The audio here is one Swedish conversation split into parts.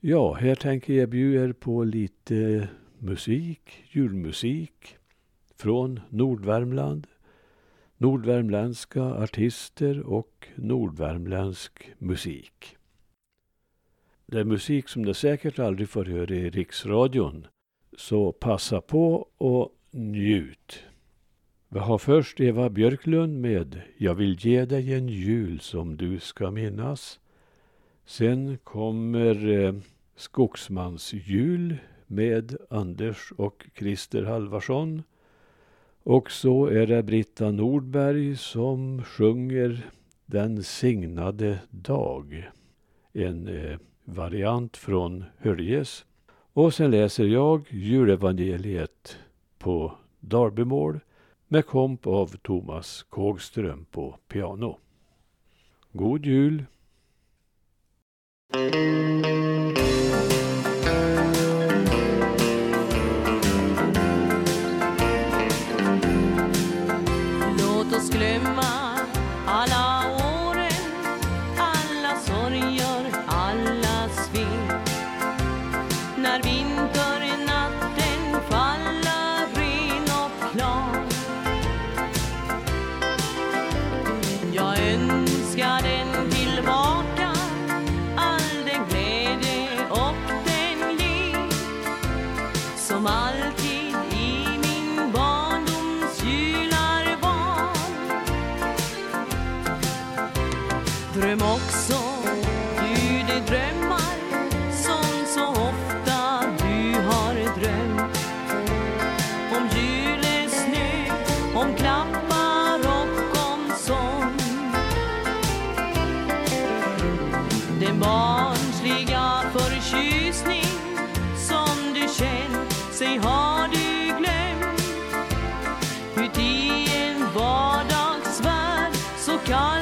Ja, här tänker jag bjuda er på lite musik, julmusik från Nordvärmland. Nordvärmländska artister och nordvärmländsk musik. Det är musik som ni säkert aldrig får höra i riksradion. Så passa på och njut. Vi har först Eva Björklund med Jag vill ge dig en jul som du ska minnas. Sen kommer eh, Skogsmansjul med Anders och Christer Halvarsson. Och så är det Britta Nordberg som sjunger Den signade dag. En eh, variant från Höljes. Och sen läser jag julevangeliet på Darbymål med komp av Thomas Kågström på piano. God jul! Låt oss glömma alla åren, alla sorger, alla svek. När vintern Dröm också, du de drömmar som så ofta du har drömt. Om julesnö, om klappar och om sång. Den barnsliga förtjusning som du känt, sig har du glömt. Uti en vardagsvärld så kall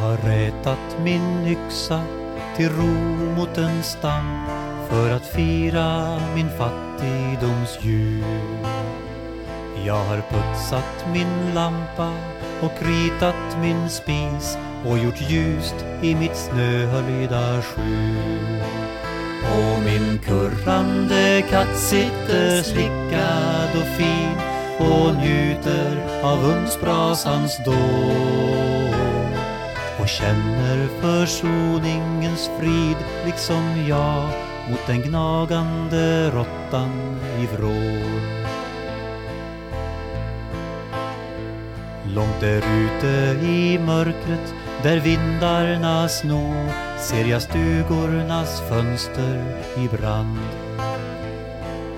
har rätat min yxa till ro mot en stam för att fira min fattigdoms jul. Jag har putsat min lampa och kritat min spis och gjort ljust i mitt snöhöljda skjul. Och min kurrande katt sitter slickad och fin och njuter av ugnsbrasans dån och känner försoningens frid liksom jag mot den gnagande råttan i vrån. Långt där ute i mörkret där vindarna snor ser jag stugornas fönster i brand.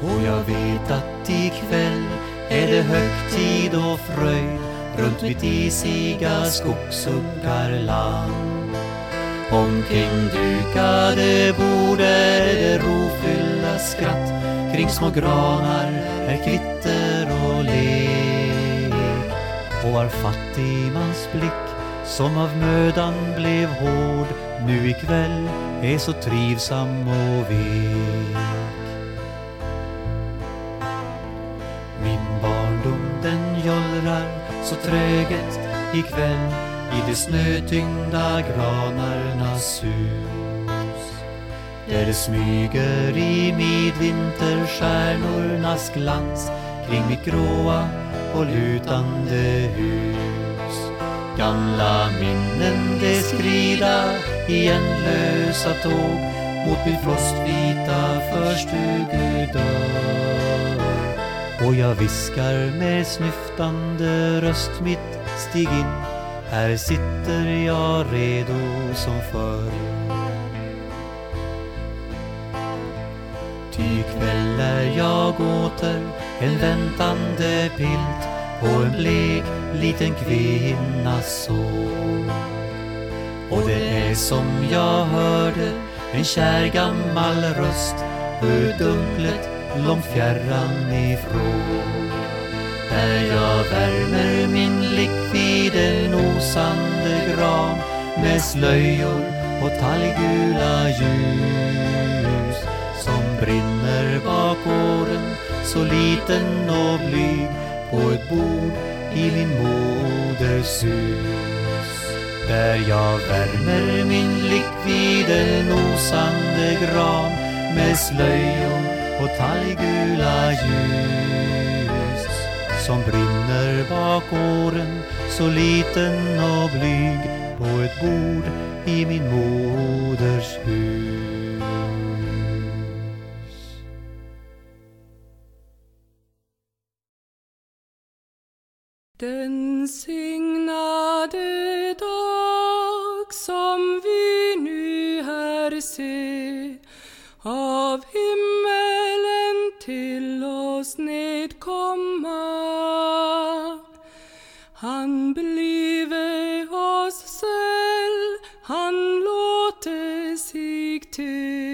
Och jag vet att ikväll är det högtid och fröjd runt mitt isiga skogshuggarland. Omkring dukade bord är det rofyllda skratt, kring små granar är kvitter och lek. Och var fattigmans blick som av mödan blev hård nu ikväll är så trivsam och vek. Så träget ikväll i de snötyngda granarnas hus. Där det smyger i midvinterstjärnornas glans kring mitt gråa och lutande hus. Gamla minnen de skrida i ändlösa tåg mot min frostvita förstugedörr. Och jag viskar med snyftande röst mitt stig in här sitter jag redo som förr. Ty kväll är jag åter en väntande pilt på en blek liten kvinnas så Och det är som jag hörde en kär gammal röst ur dunklet långt fjärran ifrån. Där jag värmer min blick vid en osande gran med slöjor och talggula ljus som brinner bak åren så liten och blyg på ett bord i min moders hus. Där jag värmer min blick vid en osande gran med slöjor och talggula ljus som brinner bak åren så liten och blyg på ett bord i min moders hus. Den signade dag som vi nu här ser till oss nedkomma. Han blive oss säll, han låter sig till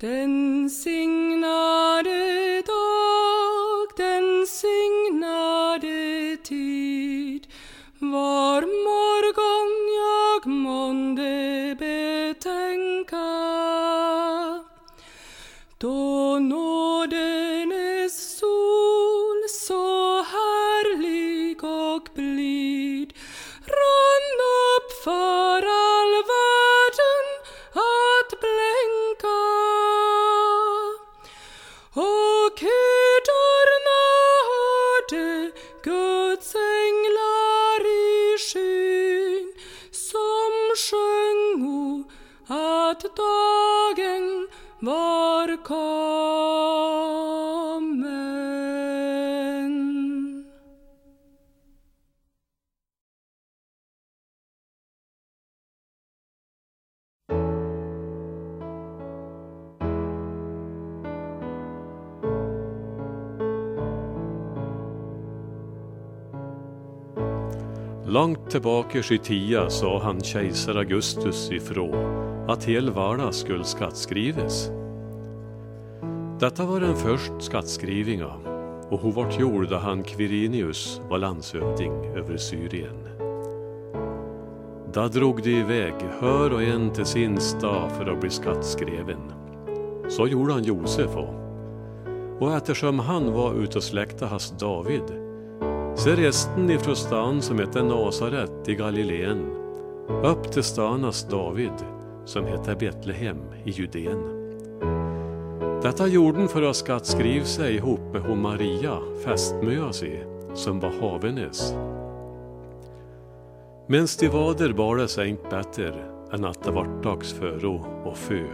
Den signade Långt tillbaka i tia sa han kejsar Augustus ifrån att hel världen skulle skattskrives. Detta var den första skattskrivningen och hon vart gjord då han Quirinius var landshövding över Syrien. Då drog de iväg, hör och en till sin stad för att bli skattskriven. Så gjorde han Josef och. Och eftersom han var ute och släkta hans David, så resten ifrån stan som heter Nasaret i Galileen, upp till stanas David, som heter Betlehem i Judeen. Detta gjorde han för att skattskriva sig ihop med hon Maria, fästmö sig, som var havenes. Men de var där bara sig inte bättre än att det vart dags för och fö.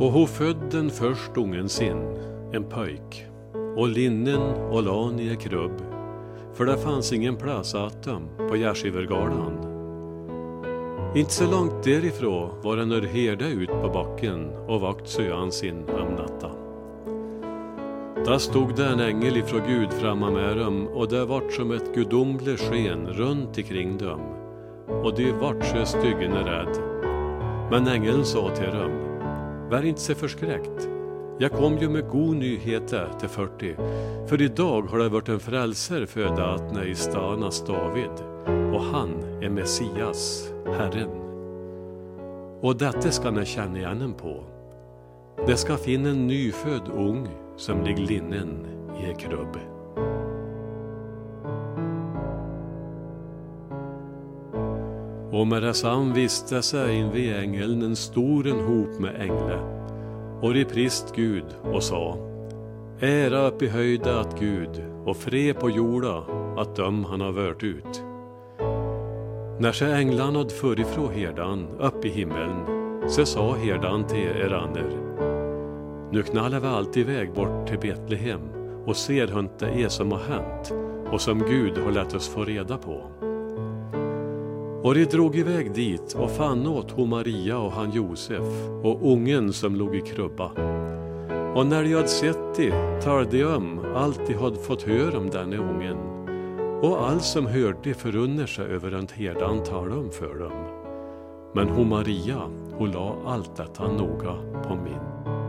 Och hon födde den först ungen sin, en pojk, och linnen och lan i en krubb, för det fanns ingen plats att dem på Gärdsgivergalan. Inte så långt därifrån var en herde ut på backen och vakt söan sin om natta. Där stod det en ängel ifrån Gud framme med dem och det vart som ett gudomligt sken runt ikring dem och de vart så styggen rädd. Men ängeln sa till dem, var inte så förskräckt. Jag kom ju med god nyheter till 40, för idag har det varit en frälsare föda i stanas David, och han är Messias, Herren. Och detta ska ni känna igen på. Det ska finna en nyfödd ung som ligger linnen i en krubb. Och med detsamma visste sig invid ängeln en stor en hop med änglar och de prist Gud och sa Ära upp i höjda att Gud och fred på jorda att döm han har vört ut. När sig änglarna hade förifrån herdan upp i himlen så sa herdan till Eraner Nu knallar vi alltid iväg bort till Betlehem och ser hur det är som har hänt och som Gud har lät oss få reda på. Och de drog iväg dit och fann åt hon Maria och han Josef och ungen som låg i krubba. Och när de hade sett det talade de om allt de hade fått höra om denne ungen. Och allt som hörde förunnar sig över att herdan talade om för dem. Men hon Maria, hon la allt detta noga på min.